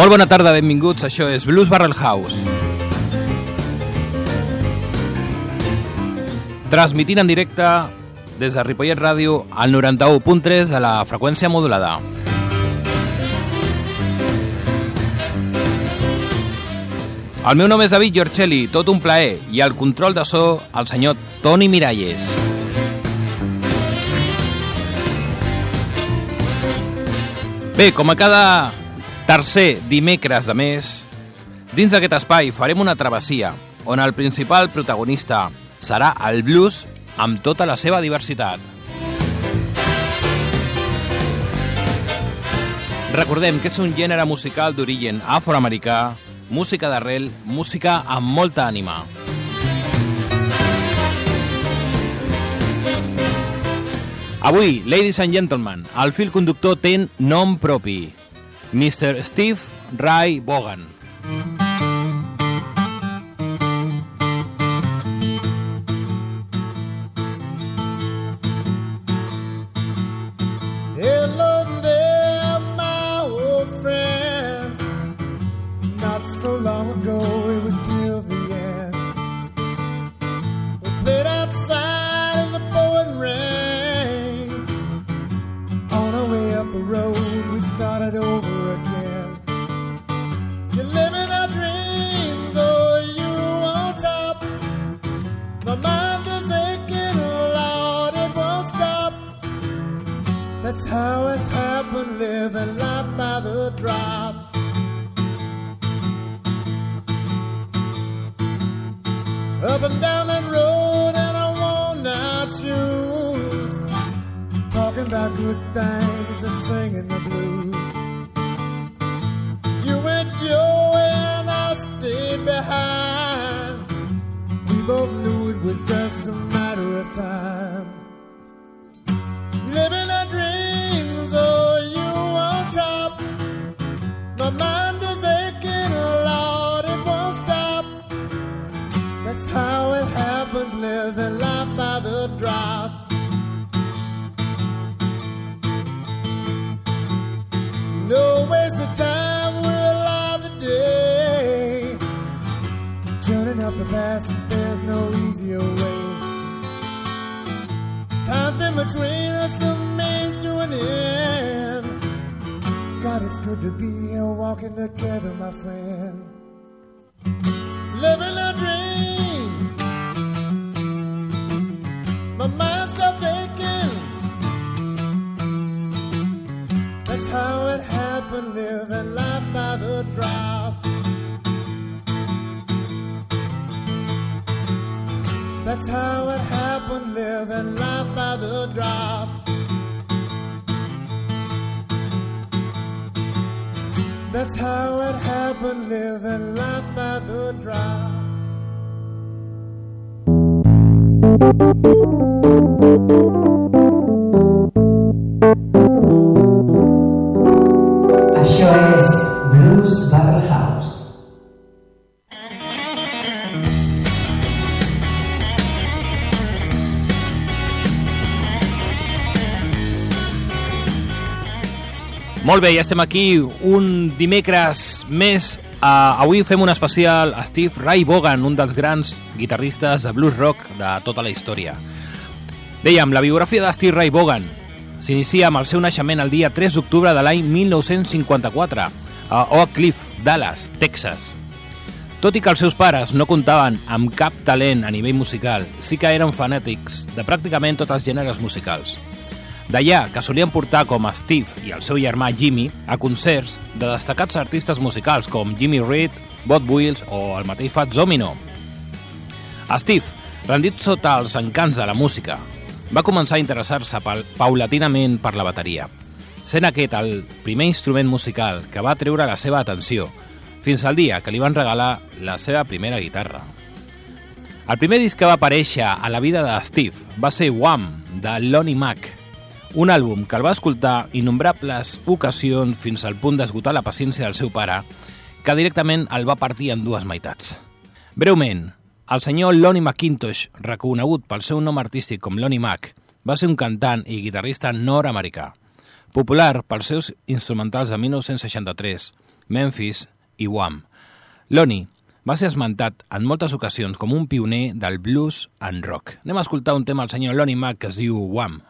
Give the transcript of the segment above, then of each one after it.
Molt bona tarda, benvinguts. Això és Blues Barrel House. Transmitint en directe des de Ripollet Ràdio al 91.3 a la freqüència modulada. El meu nom és David Giorcelli, tot un plaer, i al control de so el senyor Toni Miralles. Bé, com a cada tercer dimecres de mes, dins d'aquest espai farem una travessia on el principal protagonista serà el blues amb tota la seva diversitat. Recordem que és un gènere musical d'origen afroamericà, música d'arrel, música amb molta ànima. Avui, ladies and gentlemen, el fil conductor té nom propi, Mr. Steve Ray Bogan. By the drop. That's how it happened, living life by the drop. Molt bé, ja estem aquí un dimecres més. Uh, avui fem un especial a Steve Ray Vaughan, un dels grans guitarristes de blues rock de tota la història. Dèiem, la biografia de Steve Ray Vaughan s'inicia amb el seu naixement el dia 3 d'octubre de l'any 1954 a Oak Cliff, Dallas, Texas. Tot i que els seus pares no comptaven amb cap talent a nivell musical, sí que eren fanàtics de pràcticament tots els gèneres musicals. D'allà que solien portar com a Steve i el seu germà Jimmy a concerts de destacats artistes musicals com Jimmy Reed, Bob Wills o el mateix Fats Domino. Steve, rendit sota els encants de la música, va començar a interessar-se paulatinament per la bateria, sent aquest el primer instrument musical que va treure la seva atenció, fins al dia que li van regalar la seva primera guitarra. El primer disc que va aparèixer a la vida de Steve va ser Wham, de Lonnie Mac, un àlbum que el va escoltar innombrables ocasions fins al punt d'esgotar la paciència del seu pare, que directament el va partir en dues meitats. Breument, el senyor Lonnie McIntosh, reconegut pel seu nom artístic com Lonnie Mac, va ser un cantant i guitarrista nord-americà, popular pels seus instrumentals de 1963, Memphis i Wham. Lonnie va ser esmentat en moltes ocasions com un pioner del blues and rock. Anem a escoltar un tema al senyor Lonnie Mac que es diu Wham.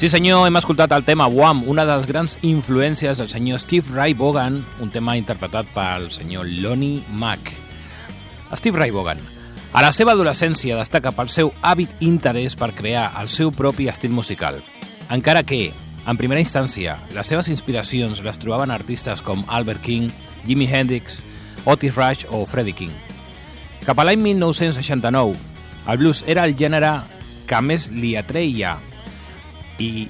Sí senyor, hem escoltat el tema Wham, una de les grans influències del senyor Steve Ray Vaughan, un tema interpretat pel senyor Lonnie Mack. Steve Ray Vaughan, a la seva adolescència destaca pel seu hàbit interès per crear el seu propi estil musical, encara que, en primera instància, les seves inspiracions les trobaven artistes com Albert King, Jimi Hendrix, Otis Rush o Freddie King. Cap a l'any 1969, el blues era el gènere que més li atreia i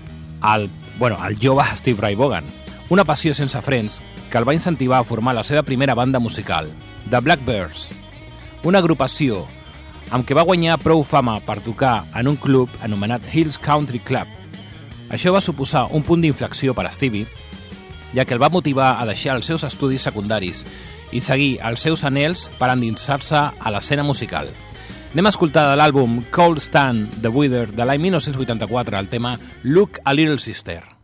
el, bueno, el jove Steve Ray Vaughan, una passió sense frens que el va incentivar a formar la seva primera banda musical, The Blackbirds, una agrupació amb què va guanyar prou fama per tocar en un club anomenat Hills Country Club. Això va suposar un punt d'inflexió per a Stevie, ja que el va motivar a deixar els seus estudis secundaris i seguir els seus anells per endinsar-se a l'escena musical. Anem a escoltar de l'àlbum Cold Stand The Wither de l'any 1984 el tema Look a Little Sister.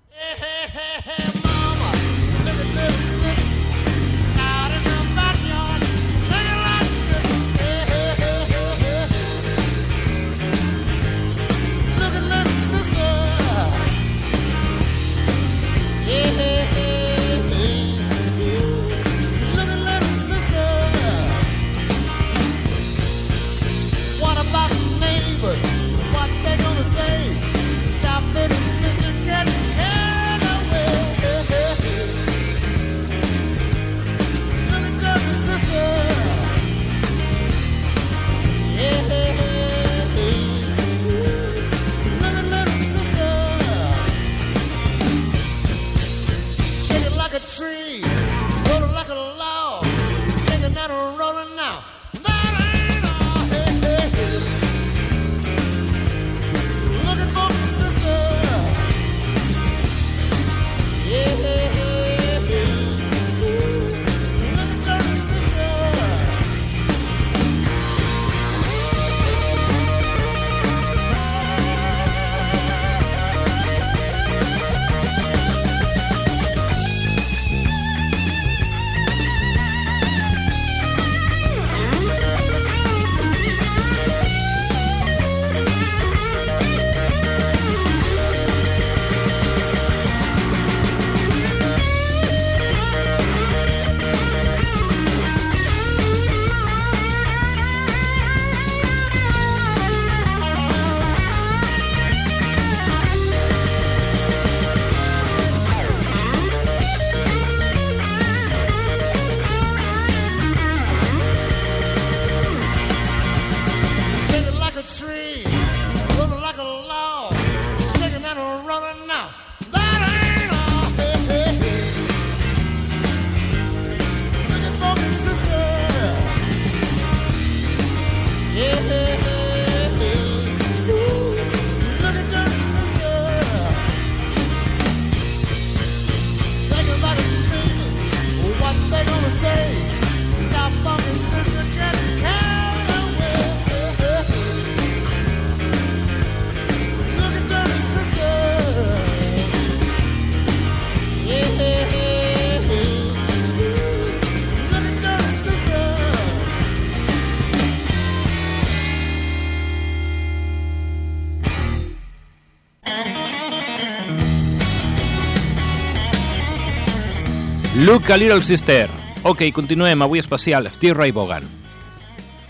Look a Little Sister. Ok, continuem, avui especial Steve Ray Vaughan.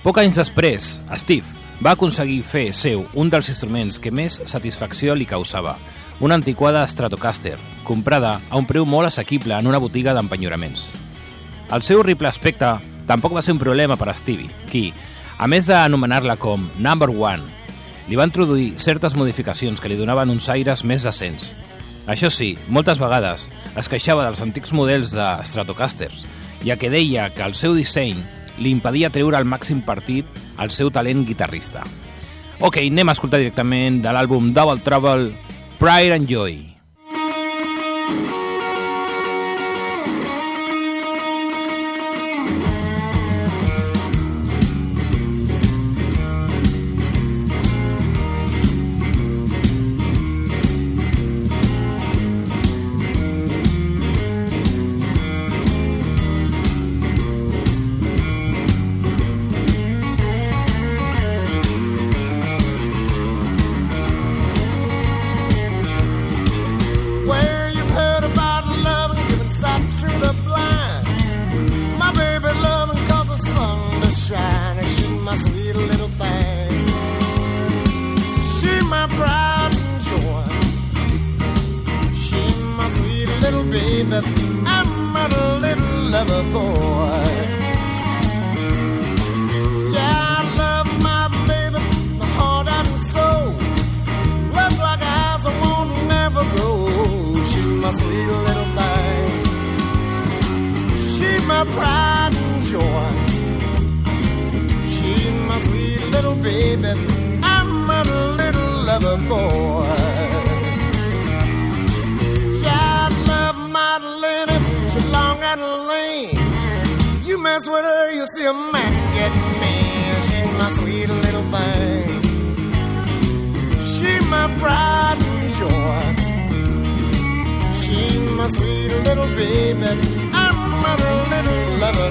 Poc anys després, Steve va aconseguir fer seu un dels instruments que més satisfacció li causava, una antiquada Stratocaster, comprada a un preu molt assequible en una botiga d'empenyoraments. El seu horrible aspecte tampoc va ser un problema per a Stevie, qui, a més d'anomenar-la com Number One, li va introduir certes modificacions que li donaven uns aires més decents. Això sí, moltes vegades es queixava dels antics models de Stratocasters, ja que deia que el seu disseny li impedia treure el màxim partit al seu talent guitarrista. Ok, anem a escoltar directament de l'àlbum Double Trouble, Pride and Joy.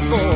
good.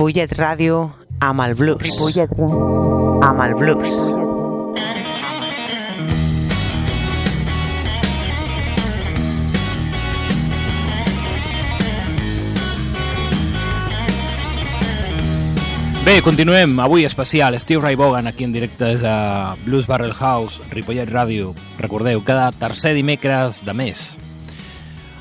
Ripollet Ràdio amb el blues. Ripollet amb el blues. Bé, continuem. Avui especial Steve Ray Vaughan aquí en directe des a Blues Barrel House, Ripollet Ràdio. Recordeu, cada tercer dimecres de mes.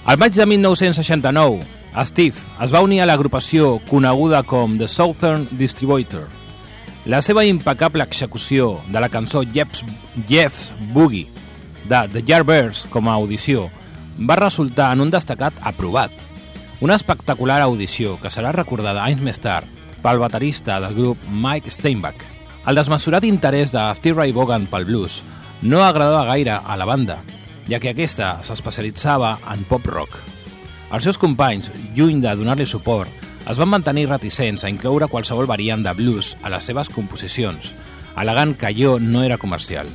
Al maig de 1969, Steve es va unir a l'agrupació coneguda com The Southern Distributor. La seva impecable execució de la cançó Jeff's, Jeff's Boogie de The Yardbirds com a audició va resultar en un destacat aprovat. Una espectacular audició que serà recordada anys més tard pel baterista del grup Mike Steinbach. El desmesurat interès de Steve Ray Vaughan pel blues no agradava gaire a la banda, ja que aquesta s'especialitzava en pop-rock. Els seus companys, lluny de donar-li suport, es van mantenir reticents a incloure qualsevol variant de blues a les seves composicions, alegant que allò no era comercial.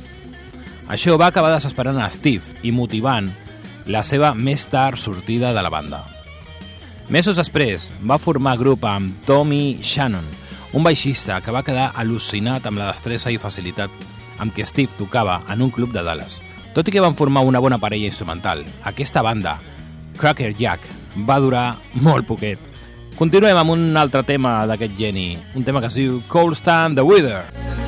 Això va acabar desesperant a Steve i motivant la seva més tard sortida de la banda. Mesos després, va formar grup amb Tommy Shannon, un baixista que va quedar al·lucinat amb la destressa i facilitat amb què Steve tocava en un club de Dallas. Tot i que van formar una bona parella instrumental, aquesta banda, Cracker Jack, va durar molt poquet. Continuem amb un altre tema d'aquest geni, un tema que es diu Cold Stand the Wither.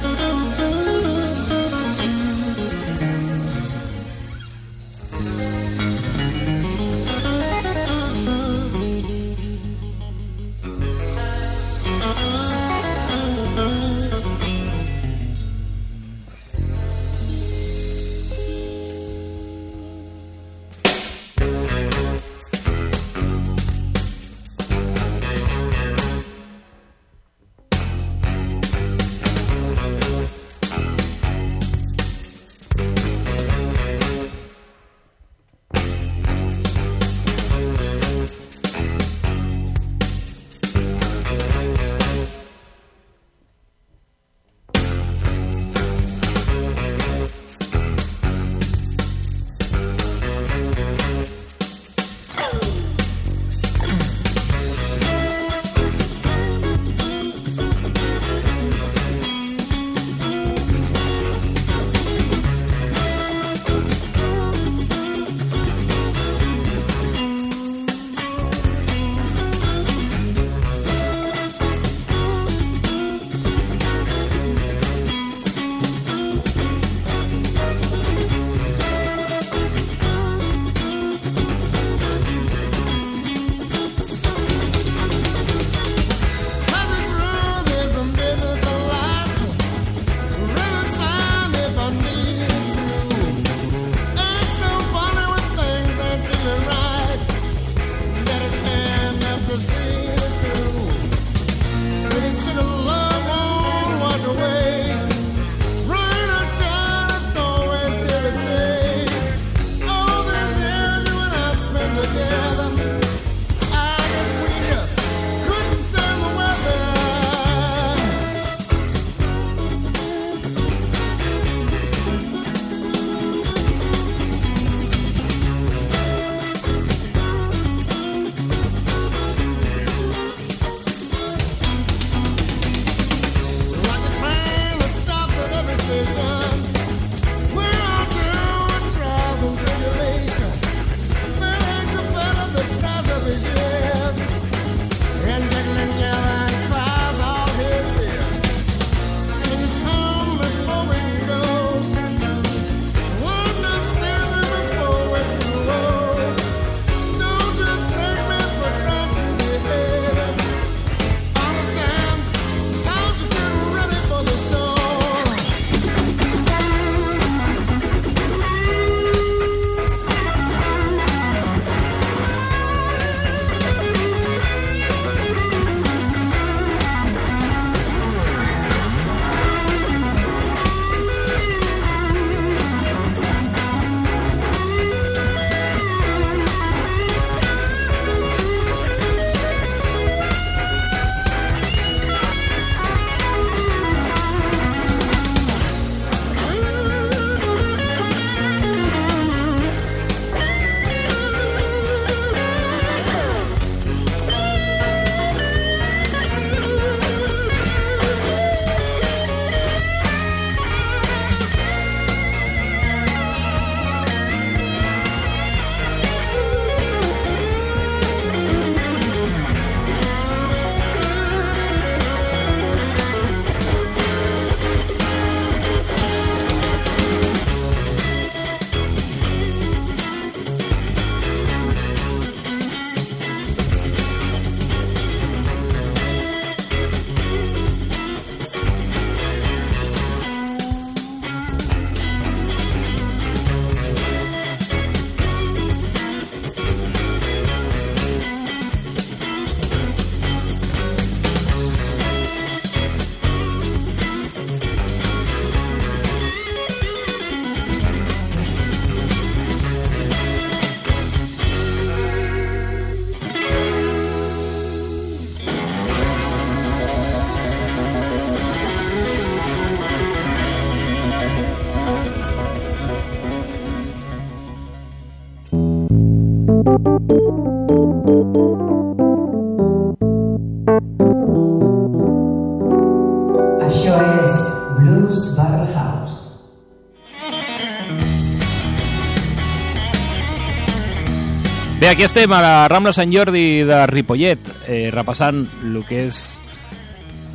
Aquí estem a la Rambla Sant Jordi de Ripollet, eh, repassant el que és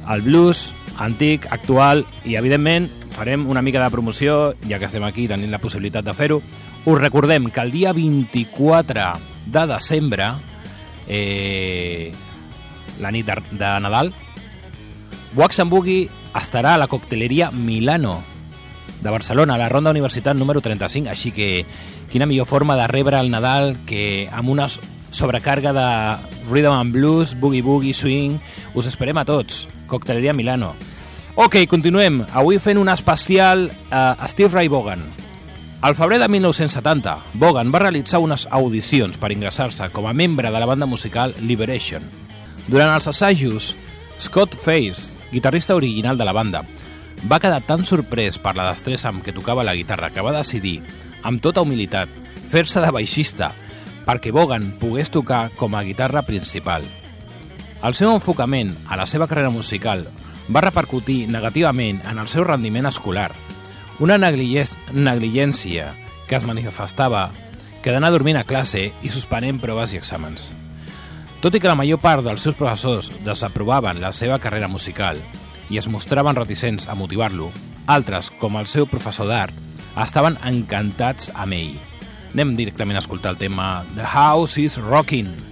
el blues antic, actual, i evidentment farem una mica de promoció, ja que estem aquí tenint la possibilitat de fer-ho. Us recordem que el dia 24 de desembre, eh, la nit de, de Nadal, Wax and Boogie estarà a la cocteleria Milano de Barcelona, a la Ronda Universitat número 35, així que quina millor forma de rebre el Nadal que amb una sobrecàrega de rhythm and blues, boogie-boogie, swing. Us esperem a tots. Cocteleria Milano. Ok, continuem. Avui fent un especial a Steve Ray Vaughan. Al febrer de 1970, Vaughan va realitzar unes audicions per ingressar-se com a membre de la banda musical Liberation. Durant els assajos, Scott Face, guitarrista original de la banda, va quedar tan sorprès per la destressa amb què tocava la guitarra que va decidir, amb tota humilitat, fer-se de baixista perquè Vaughan pogués tocar com a guitarra principal. El seu enfocament a la seva carrera musical va repercutir negativament en el seu rendiment escolar, una negligència que es manifestava quedant a dormir a classe i suspenent proves i exàmens. Tot i que la major part dels seus professors desaprovaven la seva carrera musical i es mostraven reticents a motivar-lo, altres, com el seu professor d'art, estaven encantats amb ell. Anem directament a escoltar el tema The House is Rocking.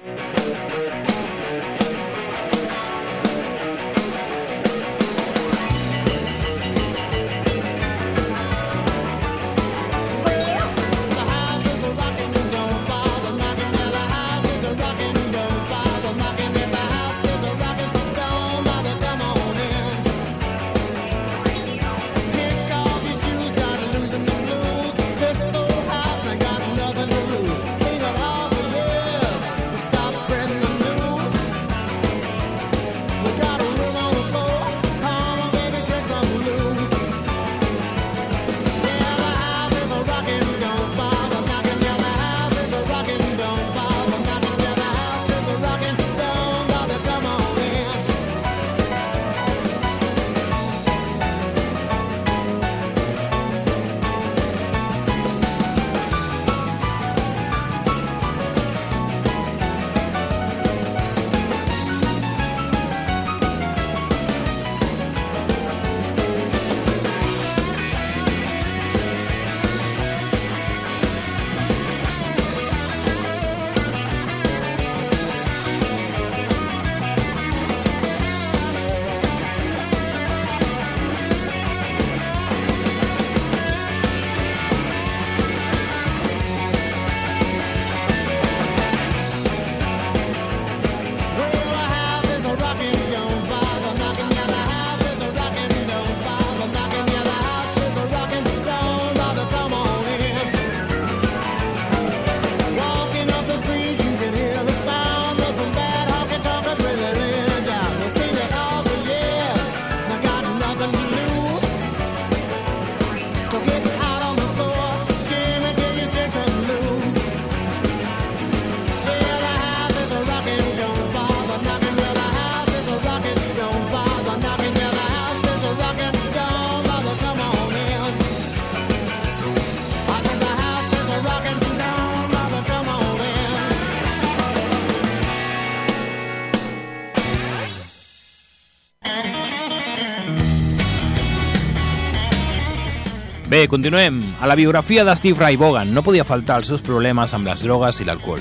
Bé, continuem. A la biografia de Steve Ray Vaughan no podia faltar els seus problemes amb les drogues i l'alcohol.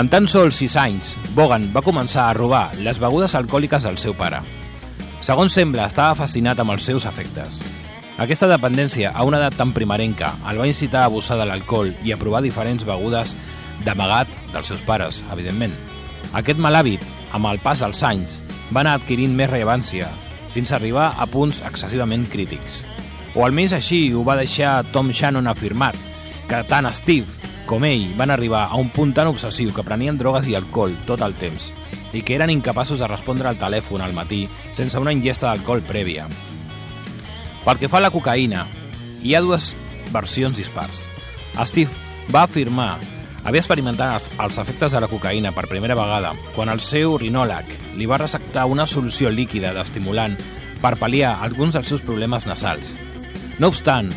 Amb tan sols 6 anys, Vaughan va començar a robar les begudes alcohòliques del seu pare. Segons sembla, estava fascinat amb els seus efectes. Aquesta dependència a una edat tan primerenca el va incitar a abusar de l'alcohol i a provar diferents begudes d'amagat dels seus pares, evidentment. Aquest mal hàbit, amb el pas dels anys, va anar adquirint més rellevància, fins a arribar a punts excessivament crítics o almenys així ho va deixar Tom Shannon afirmat, que tant Steve com ell van arribar a un punt tan obsessiu que prenien drogues i alcohol tot el temps i que eren incapaços de respondre al telèfon al matí sense una ingesta d'alcohol prèvia. Pel que fa a la cocaïna, hi ha dues versions dispars. Steve va afirmar havia experimentat els efectes de la cocaïna per primera vegada quan el seu rinòleg li va receptar una solució líquida d'estimulant per pal·liar alguns dels seus problemes nasals. No obstant,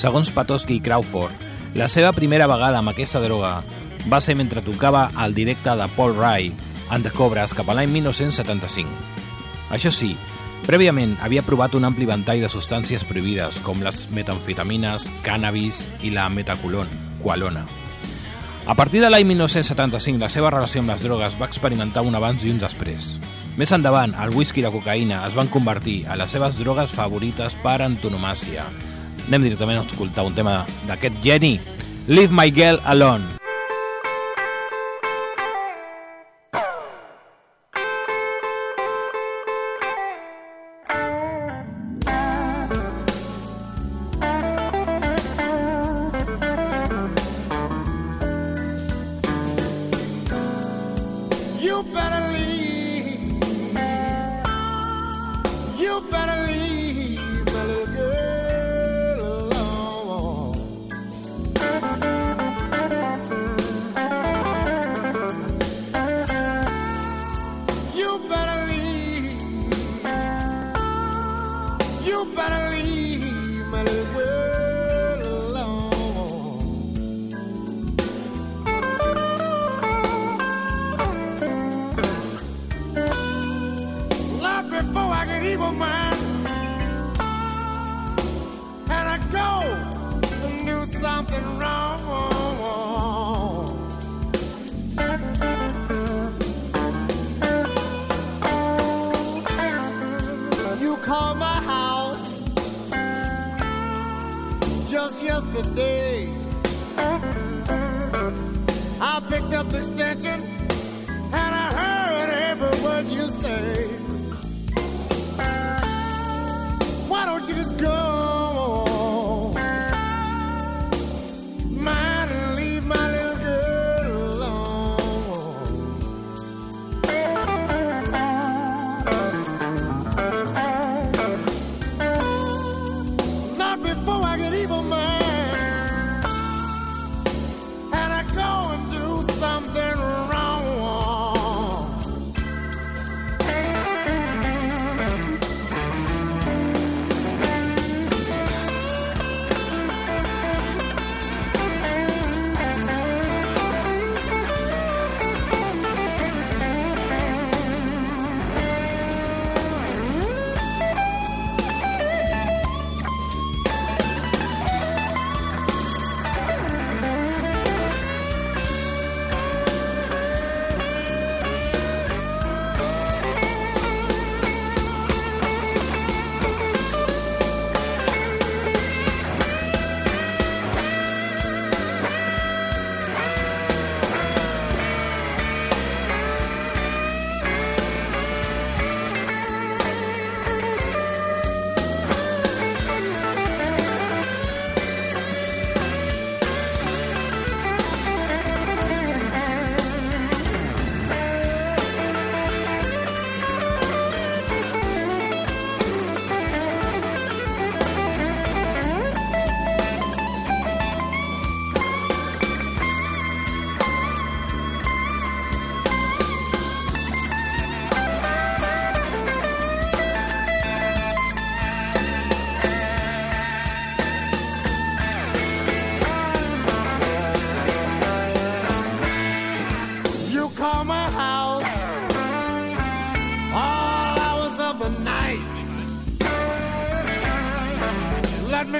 segons Patoski i Crawford, la seva primera vegada amb aquesta droga va ser mentre tocava el directe de Paul Ray, en The Cobras, cap a l'any 1975. Això sí, prèviament havia provat un ampli ventall de substàncies prohibides, com les metamfetamines, cannabis i la metacolon, qualona. A partir de l'any 1975, la seva relació amb les drogues va experimentar un abans i un després. Més endavant, el whisky i la cocaïna es van convertir a les seves drogues favorites per antonomàcia. Anem directament a escoltar un tema d'aquest geni, Leave My Girl Alone.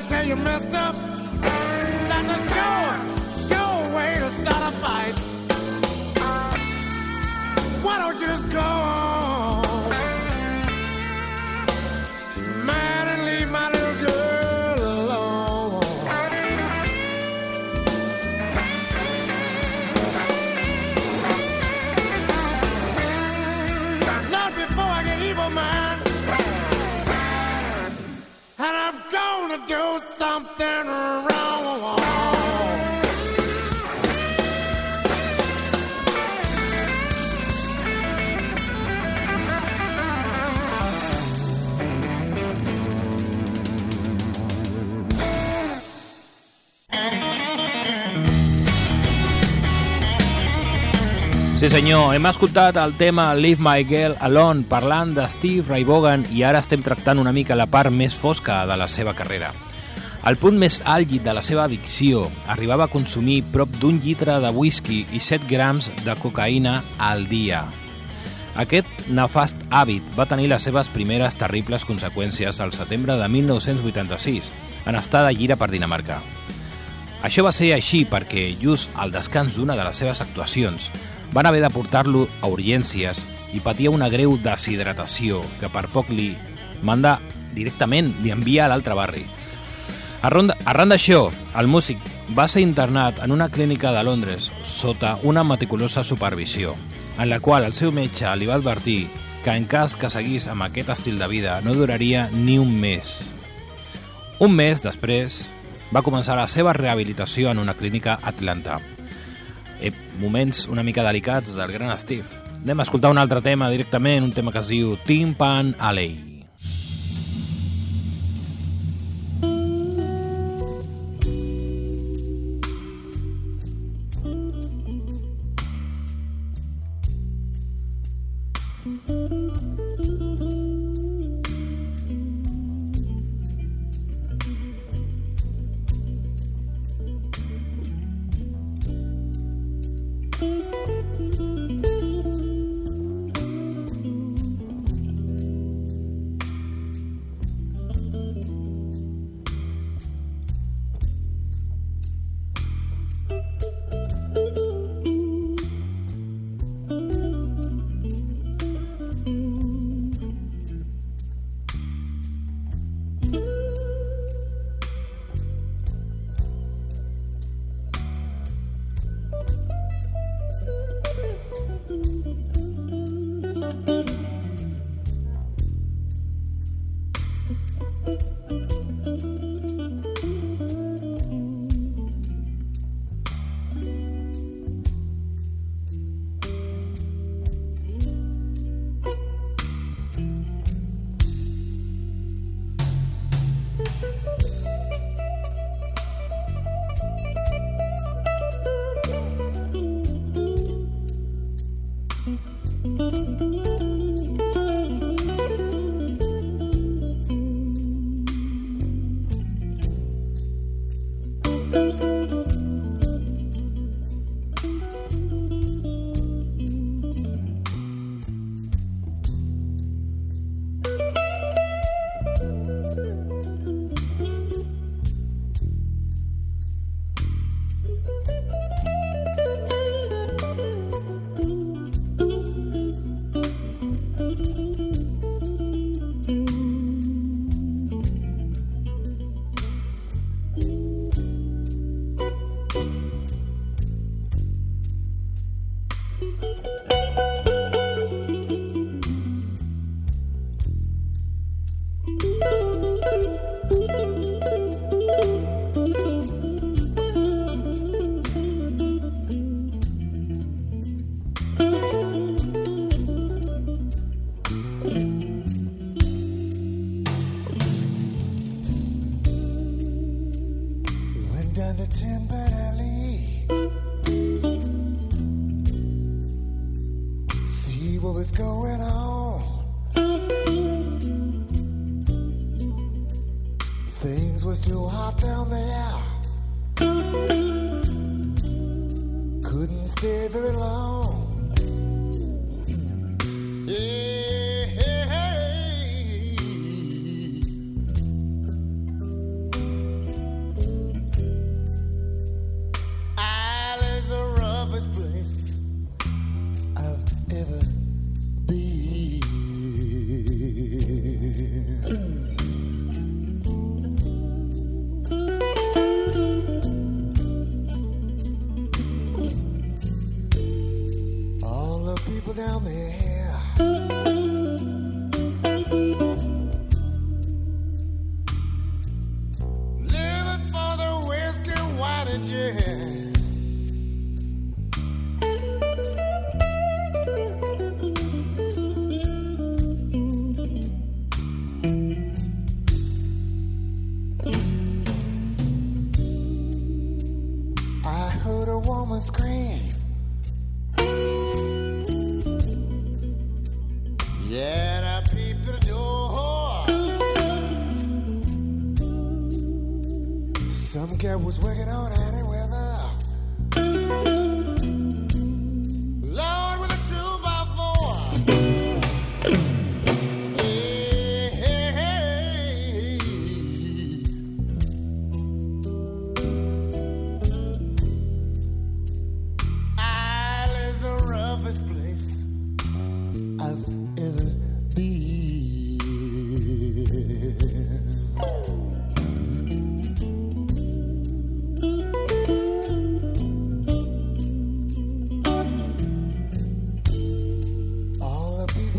Me tell you, messed that's something wrong. Sí senyor, hem escoltat el tema Leave My Girl Alone parlant de Steve Ray Vaughan i ara estem tractant una mica la part més fosca de la seva carrera. Al punt més àlgid de la seva addicció, arribava a consumir prop d'un litre de whisky i 7 grams de cocaïna al dia. Aquest nefast hàbit va tenir les seves primeres terribles conseqüències al setembre de 1986, en estar de gira per Dinamarca. Això va ser així perquè, just al descans d'una de les seves actuacions, van haver de portar-lo a urgències i patia una greu deshidratació que per poc li manda directament, li envia a l'altre barri. Arran d'això, el músic va ser internat en una clínica de Londres sota una meticulosa supervisió, en la qual el seu metge li va advertir que en cas que seguís amb aquest estil de vida no duraria ni un mes. Un mes després, va començar la seva rehabilitació en una clínica a Atlanta. Eh, moments una mica delicats del gran Steve. Anem a escoltar un altre tema directament, un tema que es diu Tim Pan Alley.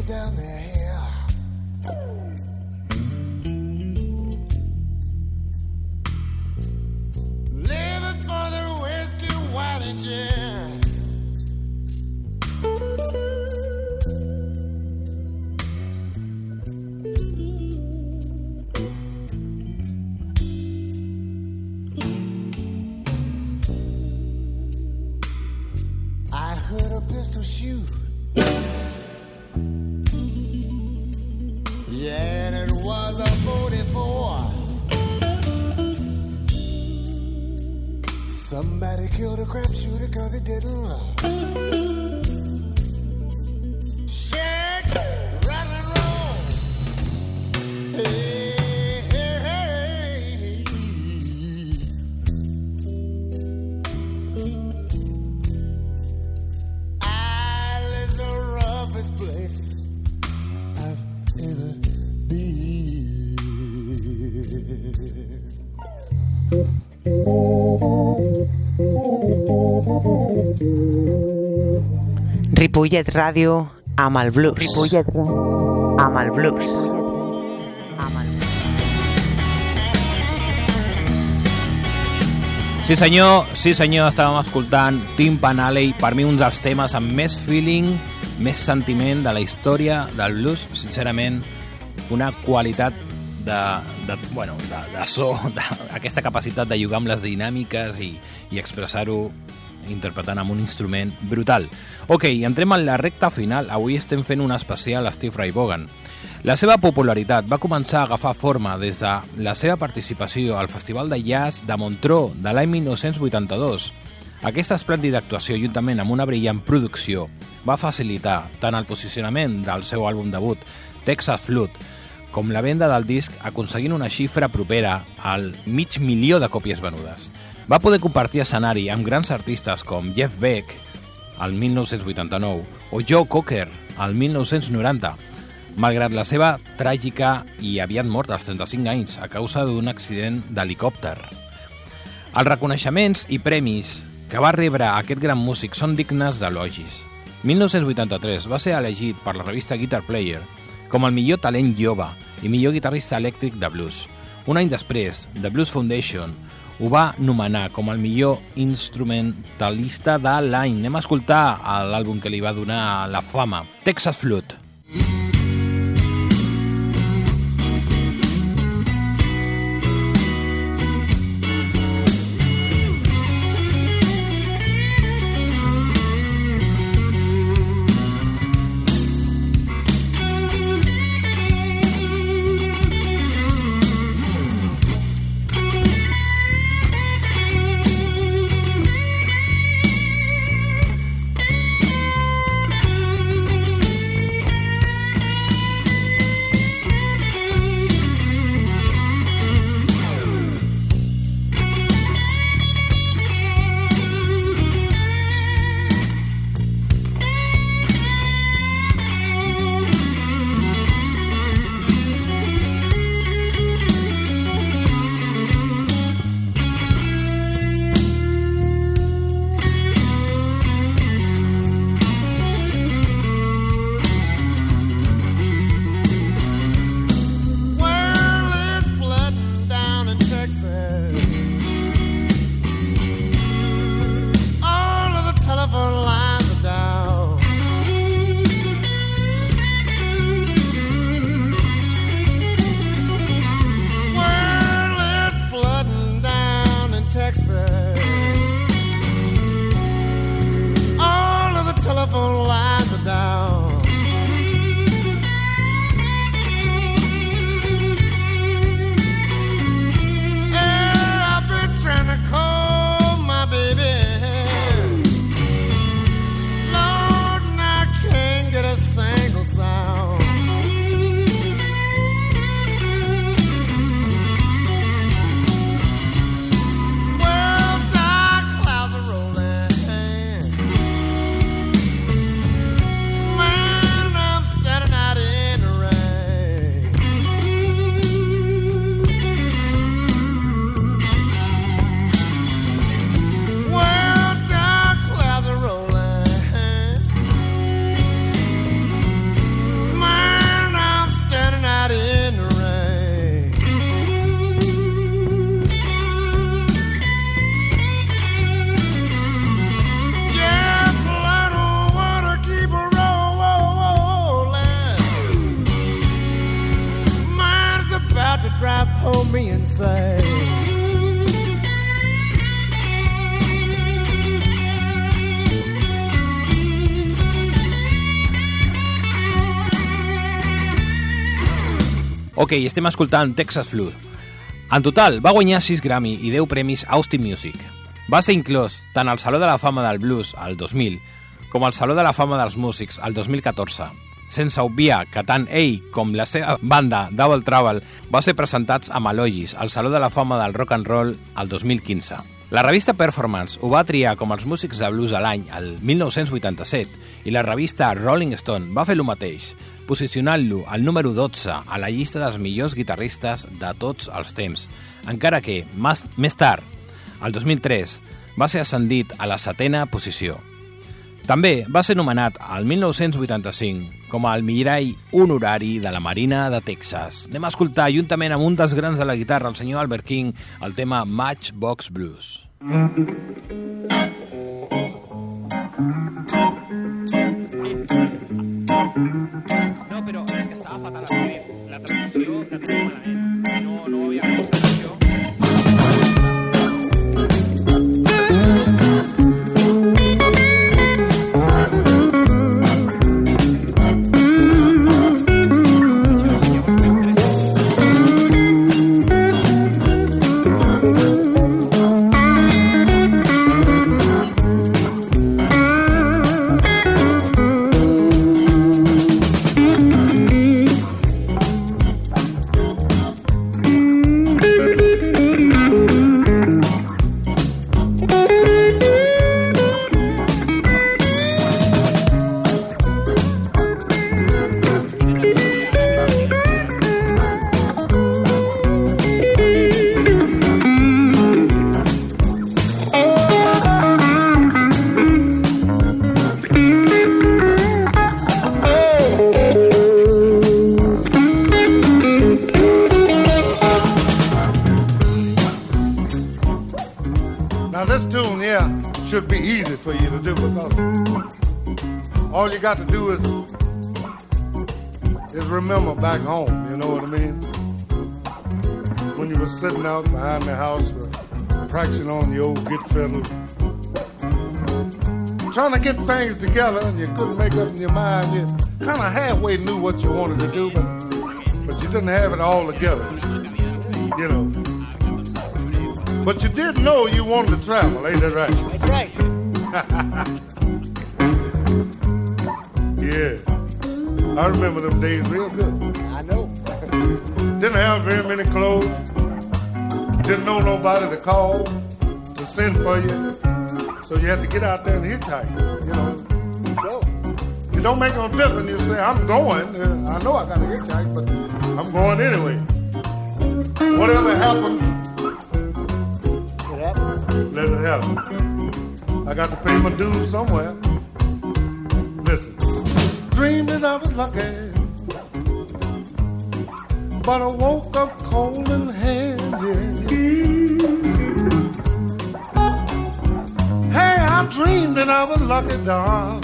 down there Ripollet Ràdio amb el blues. Ripollet amb el blues. Sí senyor, sí senyor, estàvem escoltant Tim Panalley, per mi un dels temes amb més feeling, més sentiment de la història del blues, sincerament, una qualitat de, de, bueno, de, de so, de, aquesta capacitat de jugar amb les dinàmiques i, i expressar-ho interpretant amb un instrument brutal. Ok, entrem en la recta final. Avui estem fent un especial a Steve Ray Vaughan. La seva popularitat va començar a agafar forma des de la seva participació al Festival de Jazz de Montreux de l'any 1982. Aquesta esplèndida actuació, juntament amb una brillant producció, va facilitar tant el posicionament del seu àlbum debut, Texas Flood, com la venda del disc aconseguint una xifra propera al mig milió de còpies venudes. Va poder compartir escenari amb grans artistes com Jeff Beck, al 1989, o Joe Cocker, al 1990, malgrat la seva tràgica i aviat mort als 35 anys a causa d'un accident d'helicòpter. Els reconeixements i premis que va rebre aquest gran músic són dignes d'elogis. 1983 va ser elegit per la revista Guitar Player com el millor talent jove i millor guitarrista elèctric de blues. Un any després, The Blues Foundation ho va nomenar com el millor instrumentalista de l'any. Anem a escoltar l'àlbum que li va donar la fama, Texas Flood. Ok, estem escoltant Texas Flood. En total, va guanyar 6 Grammy i 10 premis Austin Music. Va ser inclòs tant al Saló de la Fama del Blues al 2000 com al Saló de la Fama dels Músics al 2014, sense obviar que tant ell com la seva banda Double Trouble va ser presentats a Malogis al Saló de la Fama del Rock and Roll al 2015. La revista Performance ho va triar com els músics de blues a l'any, el 1987, i la revista Rolling Stone va fer el mateix, posicionant-lo al número 12 a la llista dels millors guitarristes de tots els temps, encara que, més tard, el 2003, va ser ascendit a la setena posició. També va ser nomenat al 1985 com el mirall honorari de la Marina de Texas. Anem a escoltar, juntament amb un dels grans de la guitarra, el senyor Albert King, el tema Matchbox Blues. No, però és que estava fatal la traducció la tenia malament. No, no ho havia pensat jo. Now together, and you couldn't make up in your mind. You kind of halfway knew what you wanted to do, but but you didn't have it all together. You know. But you did know you wanted to travel, ain't that right? That's right. Yeah. I remember them days real good. I know. Didn't have very many clothes. Didn't know nobody to call, to send for you. So you had to get out there and hitchhike, you know. It don't make no difference. You say, I'm going. I know I got to hitchhike, but I'm going anyway. Whatever happens, it happens. let it happen. I got to pay my dues somewhere. Listen, dreaming I was lucky, but I woke up cold and hand. Yeah. Hey, I dreamed that I was lucky, darling,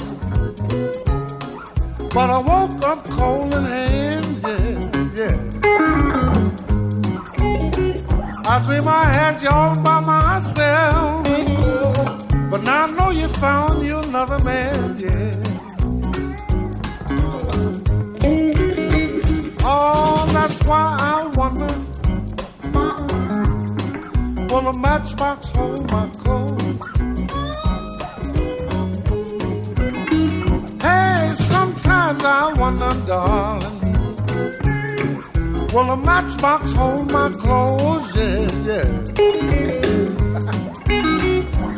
but I woke up cold and hand. Yeah, yeah. I dream I had you all by myself. But now I know you found you another man, yeah. Oh, that's why I wonder Will a matchbox hold my sometimes I wonder, darling Will a matchbox hold my clothes? Yeah, yeah.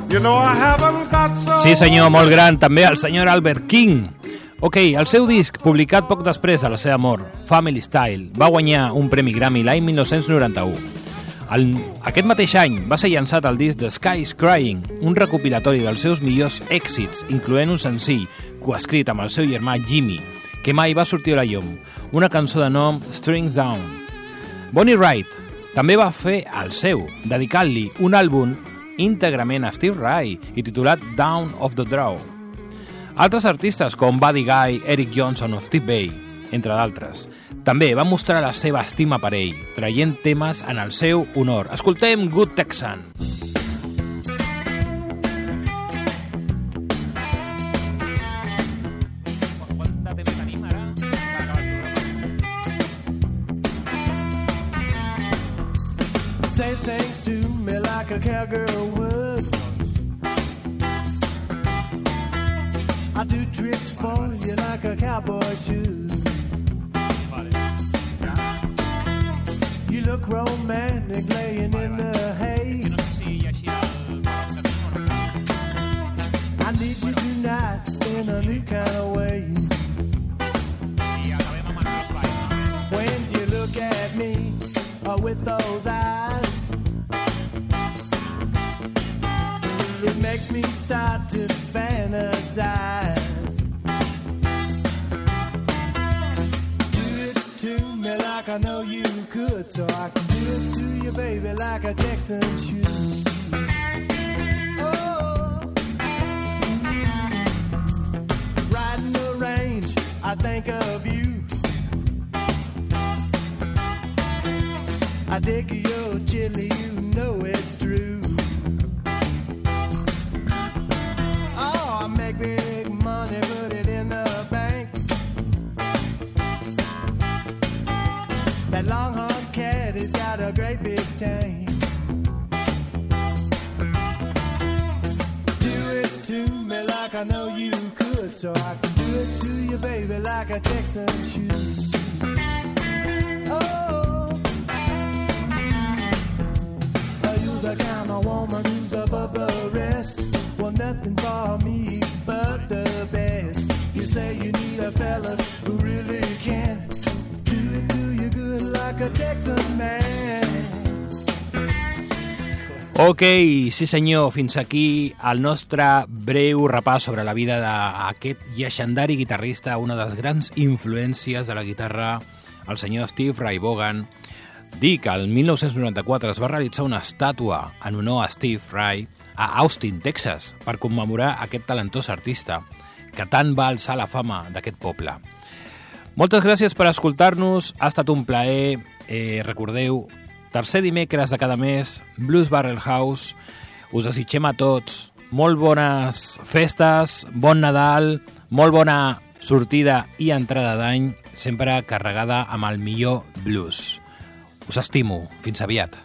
you know I haven't got. Sí, senyor, molt gran, també el senyor Albert King. Ok, el seu disc, publicat poc després de la seva mort, Family Style, va guanyar un premi Grammy l'any 1991. El, aquest mateix any va ser llançat el disc The Sky is Crying, un recopilatori dels seus millors èxits, incloent un senzill coescrit amb el seu germà Jimmy, que mai va sortir a la llum, una cançó de nom Strings Down. Bonnie Wright també va fer el seu, dedicant-li un àlbum íntegrament a Steve Rai i titulat Down of the Draw. Altres artistes com Buddy Guy, Eric Johnson o Steve Bay, entre d'altres, també van mostrar la seva estima per ell, traient temes en el seu honor. Escoltem Good Texan. Quant de Ok, sí senyor, fins aquí el nostre breu repàs sobre la vida d'aquest llegendari guitarrista, una de les grans influències de la guitarra, el senyor Steve Ray Vaughan. Dic que el 1994 es va realitzar una estàtua en honor a Steve Ray a Austin, Texas, per commemorar aquest talentós artista que tant va alçar la fama d'aquest poble. Moltes gràcies per escoltar-nos, ha estat un plaer. Eh, recordeu, tercer dimecres de cada mes, Blues Barrel House. Us desitgem a tots molt bones festes, bon Nadal, molt bona sortida i entrada d'any, sempre carregada amb el millor blues. Us estimo. Fins aviat.